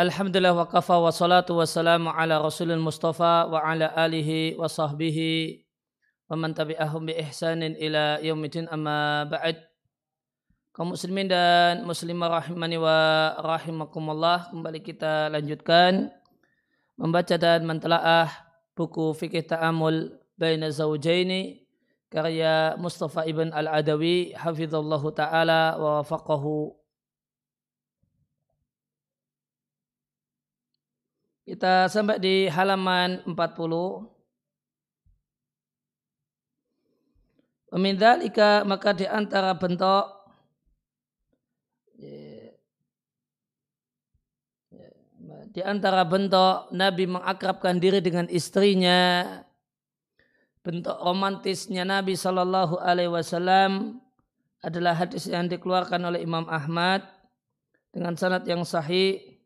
Alhamdulillah wa kafa wa salatu wa salamu ala rasulil mustafa wa ala alihi wa sahbihi wa man tabi'ahum bi ihsanin ila yaumidin amma ba'd. Kaum muslimin dan muslimah rahimani wa rahimakumullah kembali kita lanjutkan membaca dan mentelaah buku fikih ta'amul baina zawjaini karya Mustafa ibn al-Adawi hafizallahu ta'ala wa wafaqahu Kita sampai di halaman 40. Memindalika maka di antara bentuk di antara bentuk Nabi mengakrabkan diri dengan istrinya bentuk romantisnya Nabi Shallallahu Alaihi Wasallam adalah hadis yang dikeluarkan oleh Imam Ahmad dengan sanad yang sahih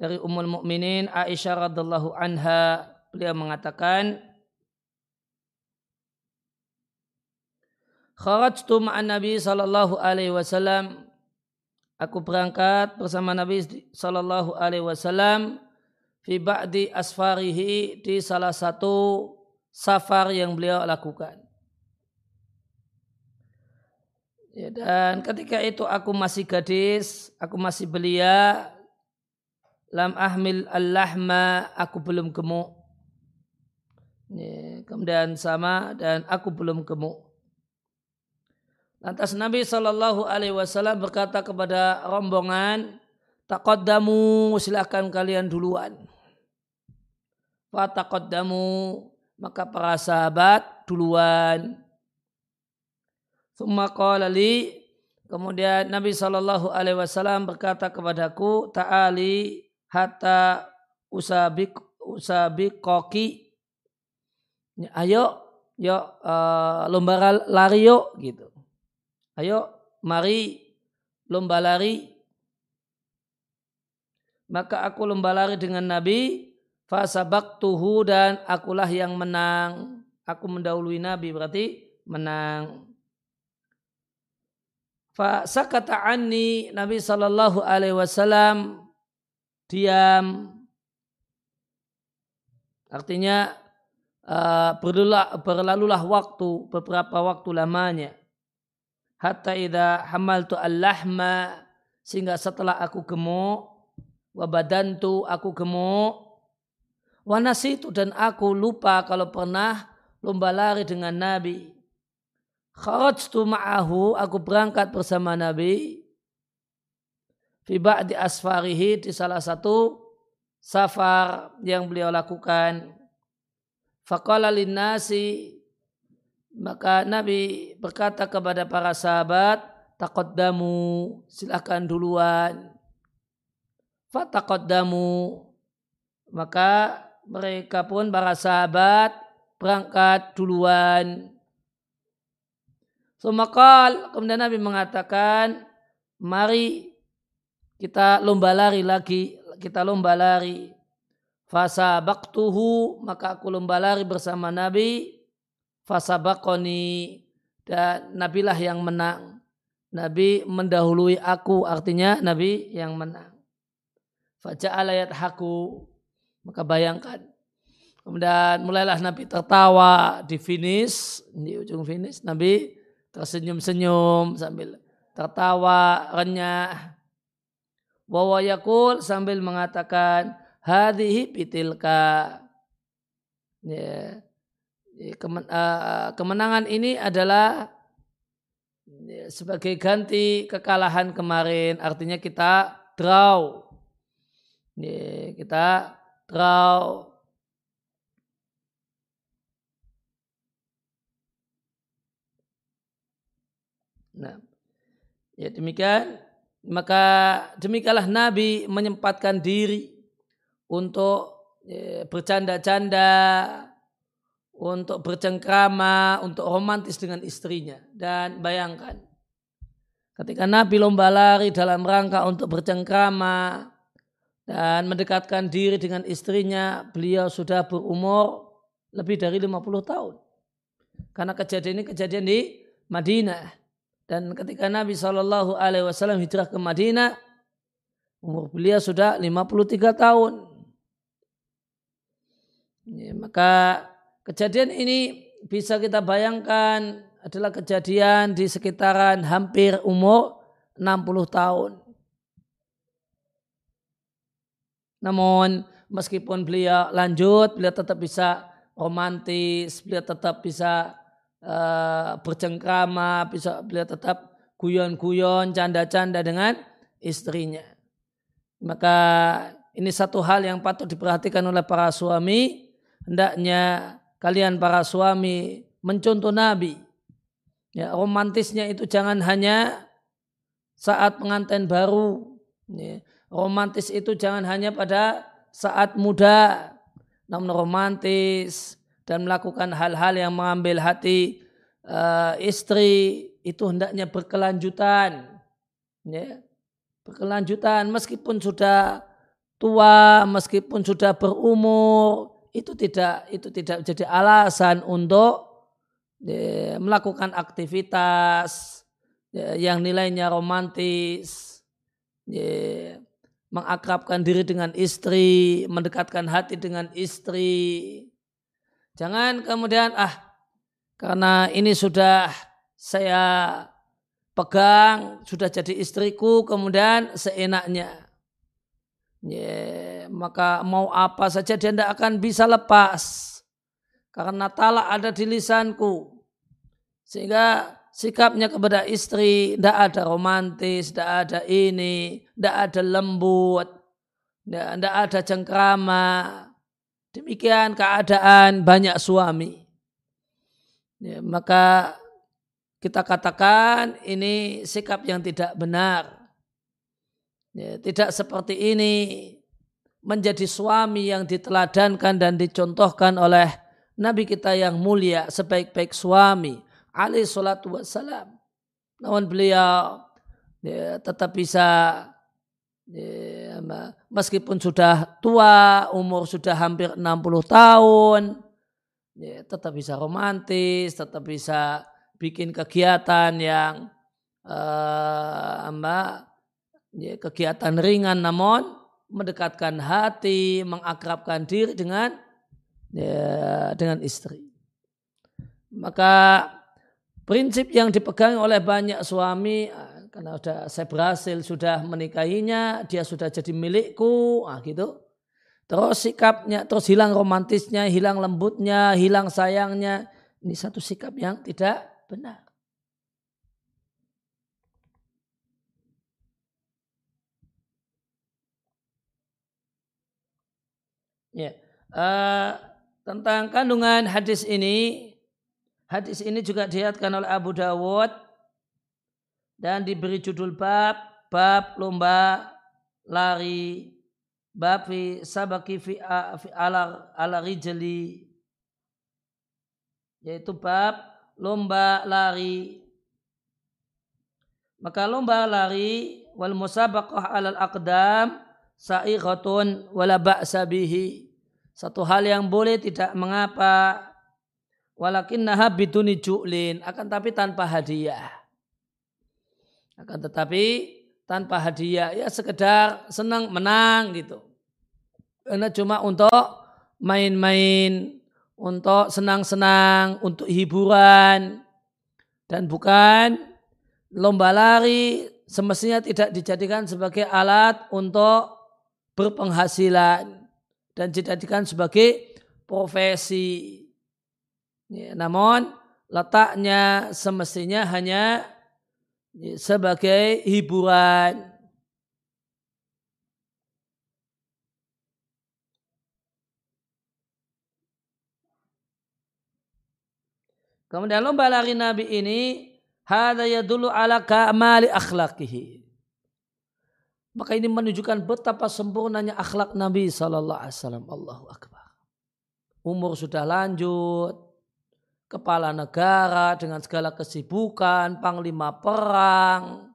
dari Ummul Mukminin Aisyah radhiallahu anha beliau mengatakan Kharajtu ma'an Nabi sallallahu alaihi wasallam aku berangkat bersama Nabi sallallahu alaihi wasallam fi ba'di asfarihi di salah satu safar yang beliau lakukan. Ya, dan ketika itu aku masih gadis, aku masih belia, lam ahmil al-lahma aku belum gemuk. Kemudian sama dan aku belum gemuk. Lantas Nabi Shallallahu Alaihi Wasallam berkata kepada rombongan takodamu silahkan kalian duluan. Fatakodamu maka para sahabat duluan. Thumma qala li Kemudian Nabi Shallallahu Alaihi Wasallam berkata kepadaku, Ta'ali hatta usabik usabik koki ayo yo uh, lomba lari yuk gitu. Ayo mari lomba lari. Maka aku lomba lari dengan Nabi fasabak tuhu dan akulah yang menang. Aku mendahului Nabi berarti menang. Fasakata anni Nabi sallallahu alaihi wasallam diam. Artinya uh, berlalulah waktu beberapa waktu lamanya. Hatta idha hamaltu al-lahma sehingga setelah aku gemuk wa badantu aku gemuk wa nasitu dan aku lupa kalau pernah lomba lari dengan Nabi. Kharajtu ma'ahu aku berangkat bersama Nabi fi ba'di asfarihi di salah satu safar yang beliau lakukan. Faqala linnasi maka Nabi berkata kepada para sahabat, taqaddamu, silakan duluan. Fataqaddamu. Maka mereka pun para sahabat berangkat duluan. Sumakal, kemudian Nabi mengatakan, mari kita lomba lari lagi, kita lomba lari. Fasa baktuhu, maka aku lomba lari bersama Nabi. Fasa bakoni, dan Nabilah yang menang. Nabi mendahului aku, artinya Nabi yang menang. Faja'al ayat haku, maka bayangkan. Kemudian mulailah Nabi tertawa di finish, di ujung finish. Nabi tersenyum-senyum sambil tertawa renyah Wawa yakul sambil mengatakan hadhihi pitilka. Ya. Kemenangan ini adalah ya, sebagai ganti kekalahan kemarin. Artinya kita draw. Ya, kita draw. Nah, ya demikian maka demikianlah Nabi menyempatkan diri untuk ya, bercanda-canda, untuk bercengkrama, untuk romantis dengan istrinya. Dan bayangkan, ketika Nabi lomba lari dalam rangka untuk bercengkrama dan mendekatkan diri dengan istrinya, beliau sudah berumur lebih dari 50 tahun. Karena kejadian ini kejadian di Madinah. Dan ketika Nabi Shallallahu Alaihi Wasallam hijrah ke Madinah, Umur beliau sudah 53 tahun. Ya, maka kejadian ini bisa kita bayangkan adalah kejadian di sekitaran hampir umur 60 tahun. Namun meskipun beliau lanjut, beliau tetap bisa romantis, beliau tetap bisa uh, bercengkrama, bisa beliau tetap guyon-guyon, canda-canda dengan istrinya. Maka ini satu hal yang patut diperhatikan oleh para suami. Hendaknya kalian para suami mencontoh Nabi. Ya, romantisnya itu jangan hanya saat pengantin baru. Ya, romantis itu jangan hanya pada saat muda, namun romantis dan melakukan hal-hal yang mengambil hati uh, istri itu hendaknya berkelanjutan. Ya, berkelanjutan meskipun sudah tua, meskipun sudah berumur, itu tidak itu tidak jadi alasan untuk ya, melakukan aktivitas ya, yang nilainya romantis, ya, mengakrabkan diri dengan istri, mendekatkan hati dengan istri. Jangan kemudian ah karena ini sudah saya pegang, sudah jadi istriku, kemudian seenaknya. Ya, maka mau apa saja dia tidak akan bisa lepas. Karena talak ada di lisanku. Sehingga sikapnya kepada istri tidak ada romantis, tidak ada ini, tidak ada lembut, tidak ada cengkrama. Demikian keadaan banyak suami. Ya, maka kita katakan ini sikap yang tidak benar. Ya, tidak seperti ini menjadi suami yang diteladankan dan dicontohkan oleh Nabi kita yang mulia sebaik-baik suami alaih salatu wassalam. Namun beliau ya, tetap bisa ya, meskipun sudah tua, umur sudah hampir 60 tahun, ya, tetap bisa romantis, tetap bisa bikin kegiatan yang uh, ya, kegiatan ringan namun mendekatkan hati, mengakrabkan diri dengan ya, dengan istri. Maka prinsip yang dipegang oleh banyak suami karena sudah saya berhasil sudah menikahinya, dia sudah jadi milikku, ah gitu. Terus sikapnya, terus hilang romantisnya, hilang lembutnya, hilang sayangnya. Ini satu sikap yang tidak benar. Ya. Uh, tentang kandungan hadis ini, hadis ini juga dilihatkan oleh Abu Dawud dan diberi judul bab bab lomba lari bab fi sabaki fi, ala ala rijli yaitu bab lomba lari. Maka lomba lari wal musabaqah alal aqdam sa'ighatun wala ba'sa bihi. Satu hal yang boleh tidak mengapa walakin naha biduni ju'lin akan tapi tanpa hadiah. Akan tetapi tanpa hadiah ya sekedar senang menang gitu. Karena cuma untuk main-main untuk senang-senang, untuk hiburan, dan bukan lomba lari semestinya tidak dijadikan sebagai alat untuk berpenghasilan dan dijadikan sebagai profesi. Ya, namun letaknya semestinya hanya sebagai hiburan Kemudian lomba lari Nabi ini hada dulu ala kamali akhlakihi. Maka ini menunjukkan betapa sempurnanya akhlak Nabi Sallallahu Alaihi Wasallam. Allahu Akbar. Umur sudah lanjut, kepala negara dengan segala kesibukan, panglima perang,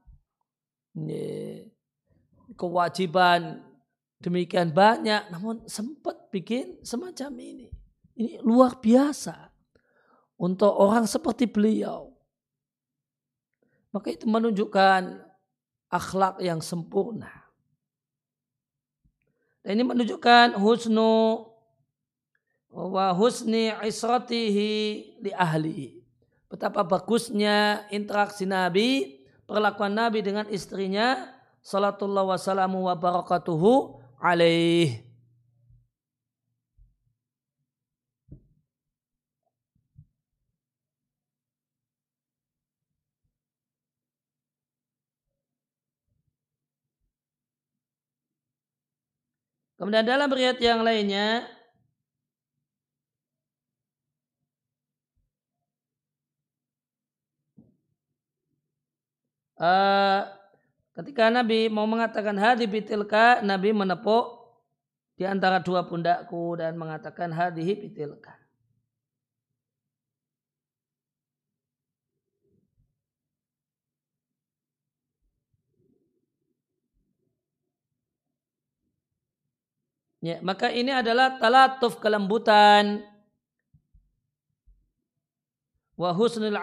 kewajiban demikian banyak, namun sempat bikin semacam ini. Ini luar biasa untuk orang seperti beliau. Maka itu menunjukkan akhlak yang sempurna. Dan ini menunjukkan husnu wa husni isratihi li ahli. Betapa bagusnya interaksi Nabi, perlakuan Nabi dengan istrinya, salatullah wassalamu wa barakatuhu alaih. Kemudian dalam riwayat yang lainnya uh, ketika Nabi mau mengatakan hadi bitilka, Nabi menepuk di antara dua pundakku dan mengatakan hadihi bitilka. Ya, maka ini adalah talatuf kelembutan wa husnul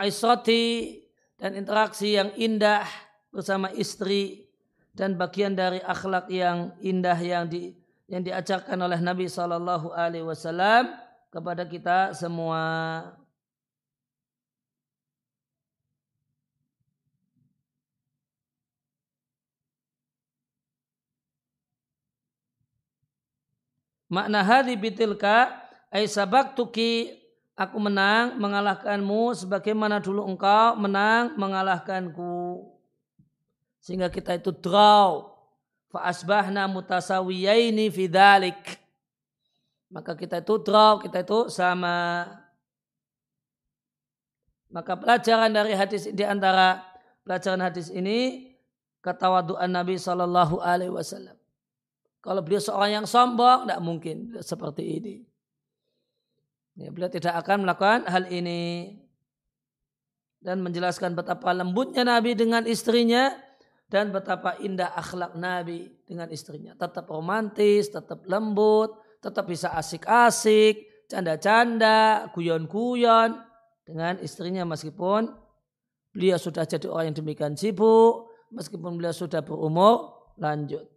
dan interaksi yang indah bersama istri dan bagian dari akhlak yang indah yang di yang diajarkan oleh Nabi Shallallahu Alaihi Wasallam kepada kita semua. Makna hadi bitilka ay tuki aku menang mengalahkanmu sebagaimana dulu engkau menang mengalahkanku. Sehingga kita itu draw. Fa asbahna mutasawiyaini fidalik. Maka kita itu draw, kita itu sama. Maka pelajaran dari hadis di antara pelajaran hadis ini ketawaduan Nabi Shallallahu Alaihi Wasallam. Kalau beliau seorang yang sombong, tidak mungkin seperti ini. Ya, beliau tidak akan melakukan hal ini. Dan menjelaskan betapa lembutnya Nabi dengan istrinya. Dan betapa indah akhlak Nabi dengan istrinya. Tetap romantis, tetap lembut, tetap bisa asik-asik, canda-canda, guyon-guyon dengan istrinya meskipun beliau sudah jadi orang yang demikian sibuk, meskipun beliau sudah berumur lanjut.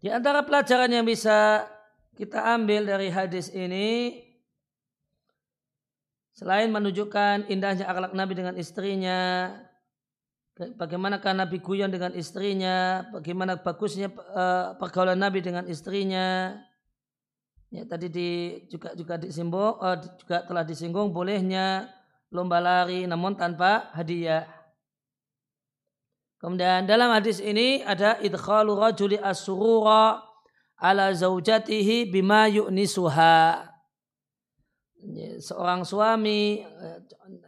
Di antara pelajaran yang bisa kita ambil dari hadis ini, selain menunjukkan indahnya akhlak Nabi dengan istrinya, bagaimanakah Nabi guyon dengan istrinya, bagaimana bagusnya uh, pergaulan Nabi dengan istrinya. Ya, tadi di, juga juga disinggung, uh, juga telah disinggung bolehnya lomba lari namun tanpa hadiah. Kemudian dalam hadis ini ada idkhalu rajuli as-surura ala zaujatihi bima yu'nisuha. Seorang suami,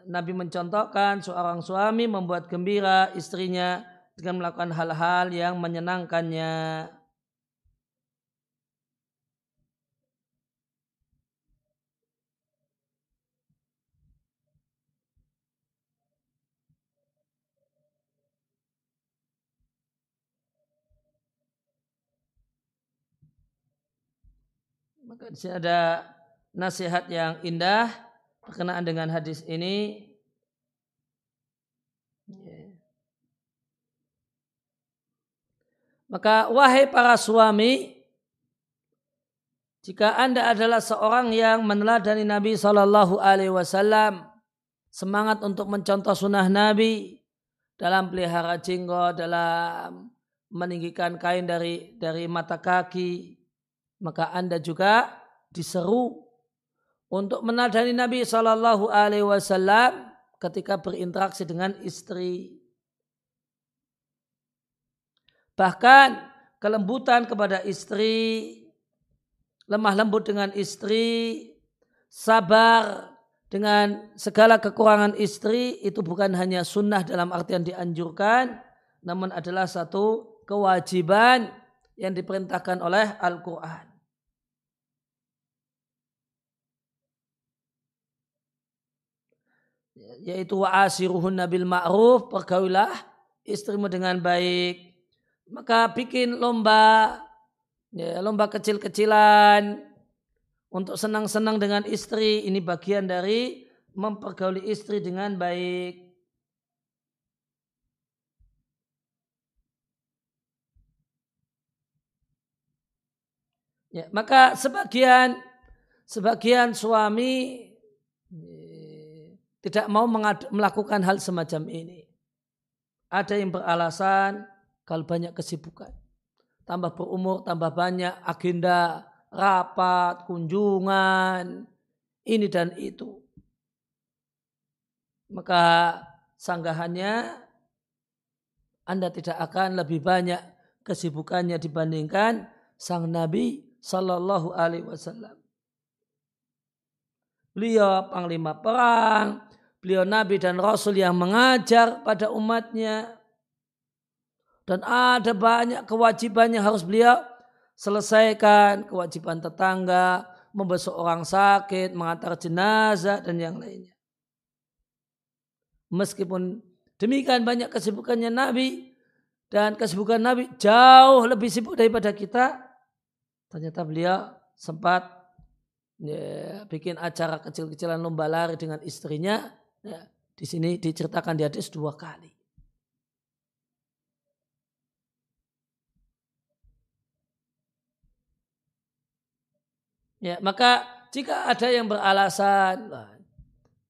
Nabi mencontohkan seorang suami membuat gembira istrinya dengan melakukan hal-hal yang menyenangkannya. Maka di sini ada nasihat yang indah berkenaan dengan hadis ini. Maka wahai para suami, jika anda adalah seorang yang meneladani Nabi Shallallahu Alaihi Wasallam, semangat untuk mencontoh sunnah Nabi dalam pelihara jenggot, dalam meninggikan kain dari dari mata kaki, maka Anda juga diseru untuk menadani Nabi Shallallahu Alaihi Wasallam ketika berinteraksi dengan istri. Bahkan kelembutan kepada istri, lemah lembut dengan istri, sabar dengan segala kekurangan istri itu bukan hanya sunnah dalam artian dianjurkan, namun adalah satu kewajiban yang diperintahkan oleh Al-Quran. Yaitu wa asiruhun nabil ma'ruf pergaulah istrimu dengan baik. Maka bikin lomba ya, lomba kecil-kecilan untuk senang-senang dengan istri. Ini bagian dari mempergauli istri dengan baik. Ya, maka sebagian sebagian suami tidak mau melakukan hal semacam ini. Ada yang beralasan kalau banyak kesibukan. Tambah berumur, tambah banyak agenda, rapat, kunjungan, ini dan itu. Maka sanggahannya Anda tidak akan lebih banyak kesibukannya dibandingkan sang Nabi Sallallahu Alaihi Wasallam. Beliau panglima perang, beliau nabi dan rasul yang mengajar pada umatnya. Dan ada banyak kewajiban yang harus beliau selesaikan, kewajiban tetangga, membesuk orang sakit, mengantar jenazah dan yang lainnya. Meskipun demikian banyak kesibukannya Nabi dan kesibukan Nabi jauh lebih sibuk daripada kita, Ternyata beliau sempat ya, bikin acara kecil-kecilan lomba lari dengan istrinya. Ya, di sini diceritakan di hadis dua kali. Ya, maka jika ada yang beralasan,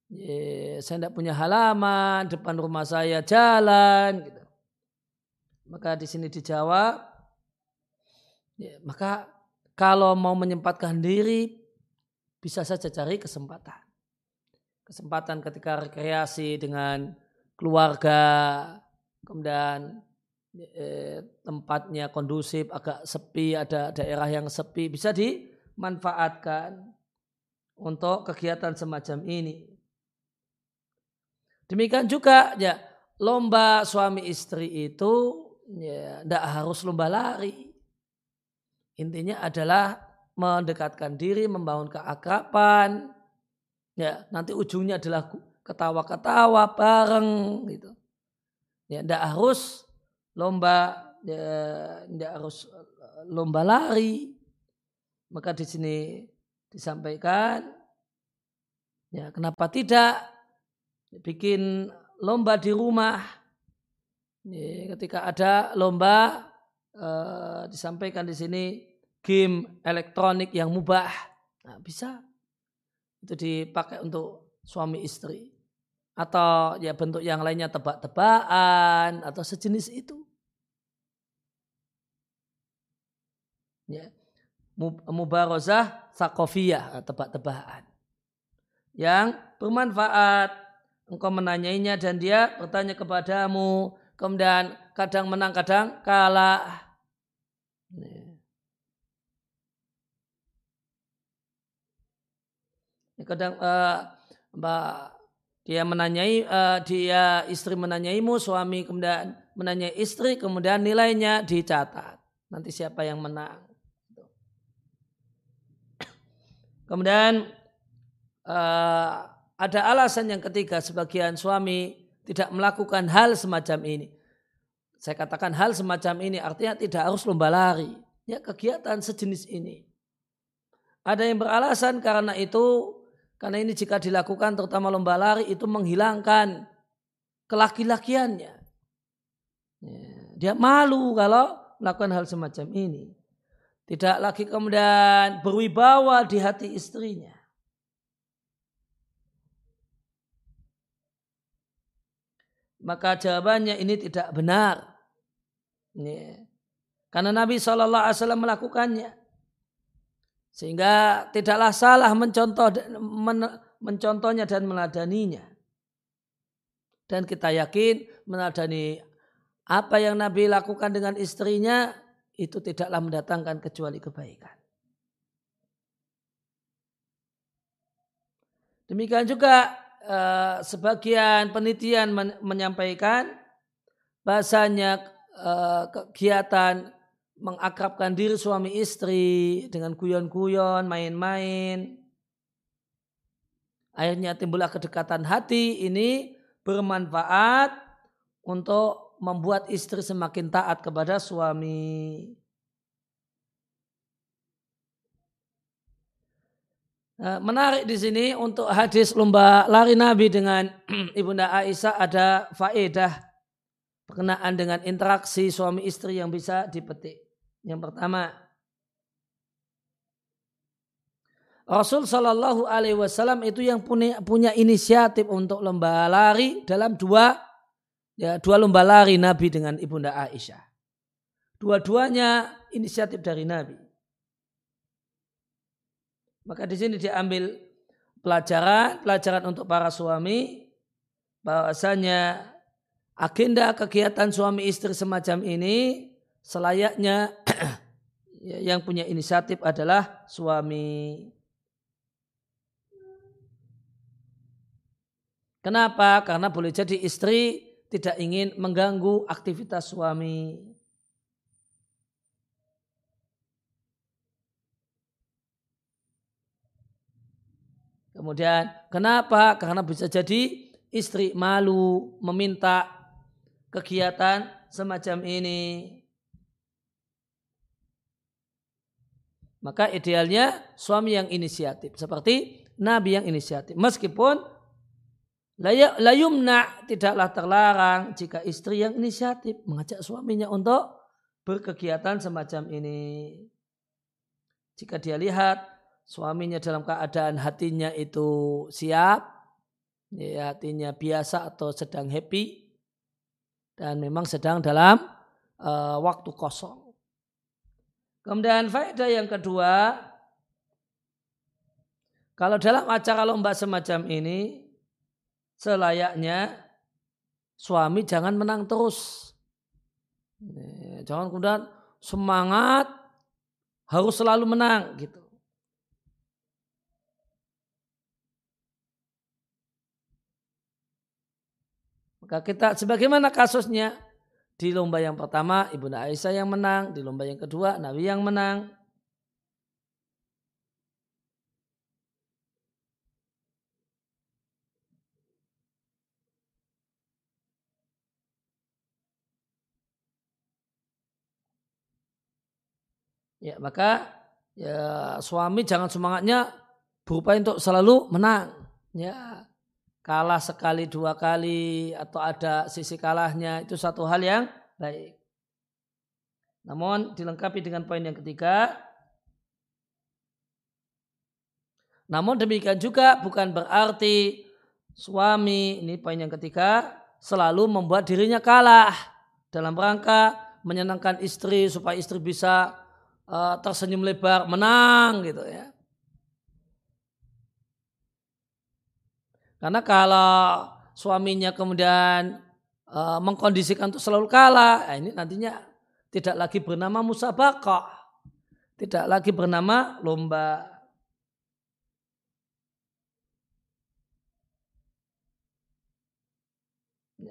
ya, saya tidak punya halaman, depan rumah saya jalan, gitu. maka di sini dijawab, ya, maka kalau mau menyempatkan diri bisa saja cari kesempatan. Kesempatan ketika rekreasi dengan keluarga, kemudian eh, tempatnya kondusif, agak sepi, ada daerah yang sepi, bisa dimanfaatkan untuk kegiatan semacam ini. Demikian juga ya lomba suami istri itu ya tidak harus lomba lari. Intinya adalah mendekatkan diri, membangun keakraban. Ya, nanti ujungnya adalah ketawa-ketawa bareng gitu. Ya, tidak harus lomba, ya, tidak harus eh, lomba lari. Maka di sini disampaikan, ya kenapa tidak bikin lomba di rumah. Ya, ketika ada lomba uh, disampaikan di sini game elektronik yang mubah. Nah, bisa itu dipakai untuk suami istri. Atau ya bentuk yang lainnya tebak-tebakan atau sejenis itu. Ya. Mubarozah sakofiyah tebak-tebakan. Yang bermanfaat. Engkau menanyainya dan dia bertanya kepadamu. Kemudian kadang menang kadang kalah kadang uh, mbak dia menanyai uh, dia istri menanyaimu suami kemudian menanyai istri kemudian nilainya dicatat. Nanti siapa yang menang kemudian uh, ada alasan yang ketiga sebagian suami tidak melakukan hal semacam ini. Saya katakan hal semacam ini artinya tidak harus lomba lari. Ya kegiatan sejenis ini. Ada yang beralasan karena itu karena ini jika dilakukan terutama lomba lari itu menghilangkan kelaki-lakiannya. Ya, dia malu kalau melakukan hal semacam ini. Tidak lagi kemudian berwibawa di hati istrinya. Maka jawabannya ini tidak benar. Ya. Karena Nabi SAW melakukannya. Sehingga tidaklah salah mencontoh men, mencontohnya dan meladaninya. Dan kita yakin meladani apa yang Nabi lakukan dengan istrinya itu tidaklah mendatangkan kecuali kebaikan. Demikian juga eh, sebagian penelitian menyampaikan bahasanya eh, kegiatan mengakrabkan diri suami istri dengan guyon-guyon, main-main. akhirnya timbullah kedekatan hati ini bermanfaat untuk membuat istri semakin taat kepada suami. Nah, menarik di sini untuk hadis lomba lari Nabi dengan Ibunda Aisyah ada faedah berkenaan dengan interaksi suami istri yang bisa dipetik. Yang pertama, Rasul Shallallahu Alaihi Wasallam itu yang punya punya inisiatif untuk lomba lari dalam dua ya dua lomba lari Nabi dengan ibunda Aisyah. Dua-duanya inisiatif dari Nabi. Maka di sini diambil pelajaran pelajaran untuk para suami bahwasanya agenda kegiatan suami istri semacam ini selayaknya yang punya inisiatif adalah suami. Kenapa? Karena boleh jadi istri tidak ingin mengganggu aktivitas suami. Kemudian kenapa? Karena bisa jadi istri malu meminta kegiatan semacam ini. Maka idealnya suami yang inisiatif. Seperti Nabi yang inisiatif. Meskipun Layumna tidaklah terlarang jika istri yang inisiatif mengajak suaminya untuk berkegiatan semacam ini. Jika dia lihat suaminya dalam keadaan hatinya itu siap, ya, hatinya biasa atau sedang happy, dan memang sedang dalam uh, waktu kosong. Kemudian faedah yang kedua, kalau dalam acara lomba semacam ini, selayaknya suami jangan menang terus. Jangan kemudian semangat harus selalu menang gitu. Maka kita sebagaimana kasusnya di lomba yang pertama Ibunda Aisyah yang menang, di lomba yang kedua Nabi yang menang. Ya, maka ya suami jangan semangatnya berupaya untuk selalu menang. Ya, kalah sekali dua kali atau ada sisi kalahnya itu satu hal yang baik. Namun dilengkapi dengan poin yang ketiga. Namun demikian juga bukan berarti suami ini poin yang ketiga selalu membuat dirinya kalah dalam rangka menyenangkan istri supaya istri bisa uh, tersenyum lebar, menang gitu ya. Karena kalau suaminya kemudian uh, mengkondisikan untuk selalu kalah, nah ini nantinya tidak lagi bernama musabakah, tidak lagi bernama lomba.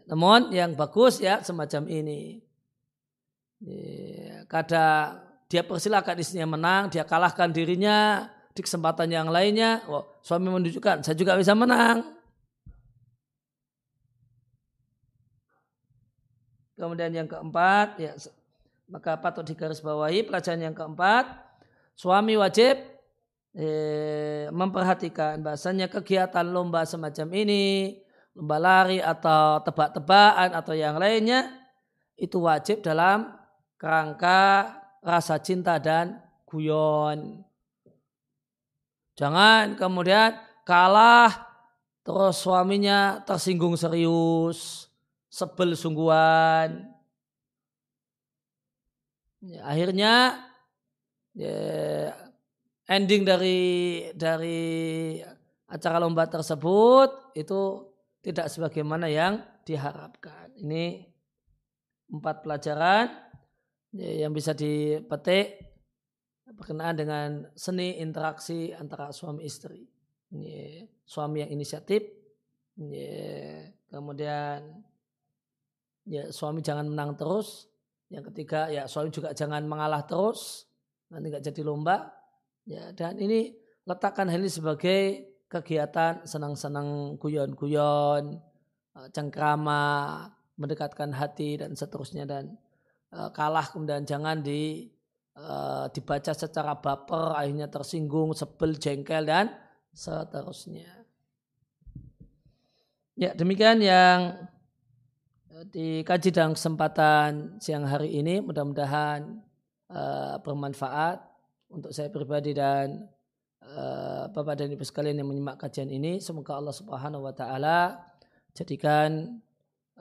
Namun yang bagus ya semacam ini. Ya, kadang dia persilakan istrinya menang, dia kalahkan dirinya di kesempatan yang lainnya. Oh, suami menunjukkan, saya juga bisa menang. Kemudian yang keempat, ya, maka patut digarisbawahi pelajaran yang keempat, suami wajib eh, memperhatikan bahasanya kegiatan lomba semacam ini, lomba lari atau tebak-tebakan atau yang lainnya, itu wajib dalam kerangka rasa cinta dan guyon. Jangan kemudian kalah terus suaminya tersinggung serius, sebel sungguhan. Ya, akhirnya ya, ending dari dari acara lomba tersebut itu tidak sebagaimana yang diharapkan. Ini empat pelajaran Ya, yang bisa dipetik berkenaan dengan seni interaksi antara suami istri. Ini suami yang inisiatif, ya, kemudian ya suami jangan menang terus. Yang ketiga ya suami juga jangan mengalah terus, nanti nggak jadi lomba. Ya dan ini letakkan hal ini sebagai kegiatan senang-senang guyon-guyon, eh, cengkrama, mendekatkan hati dan seterusnya dan eh, kalah kemudian jangan di dibaca secara baper akhirnya tersinggung, sebel, jengkel dan seterusnya. Ya demikian yang dikaji dalam kesempatan siang hari ini mudah-mudahan uh, bermanfaat untuk saya pribadi dan uh, Bapak dan Ibu sekalian yang menyimak kajian ini semoga Allah Subhanahu wa taala jadikan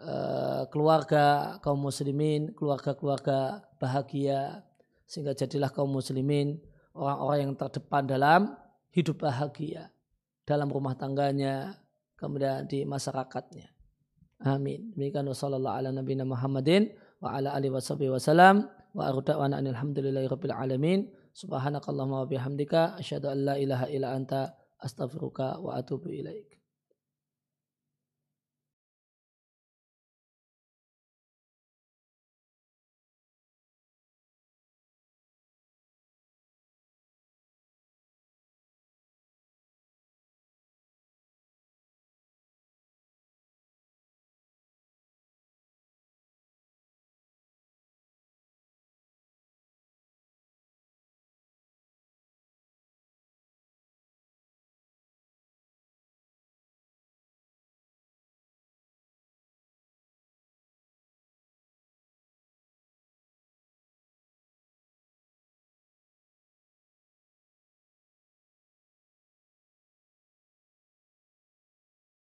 uh, keluarga kaum muslimin keluarga-keluarga bahagia sehingga jadilah kaum muslimin orang-orang yang terdepan dalam hidup bahagia dalam rumah tangganya kemudian di masyarakatnya. Amin. Demikian wasallallahu ala nabiyina Muhammadin wa ala alihi washabihi wasallam wa arda'wana alhamdulillahi rabbil alamin. Subhanakallahumma wa bihamdika asyhadu an la ilaha illa anta astaghfiruka wa atubu ilaik.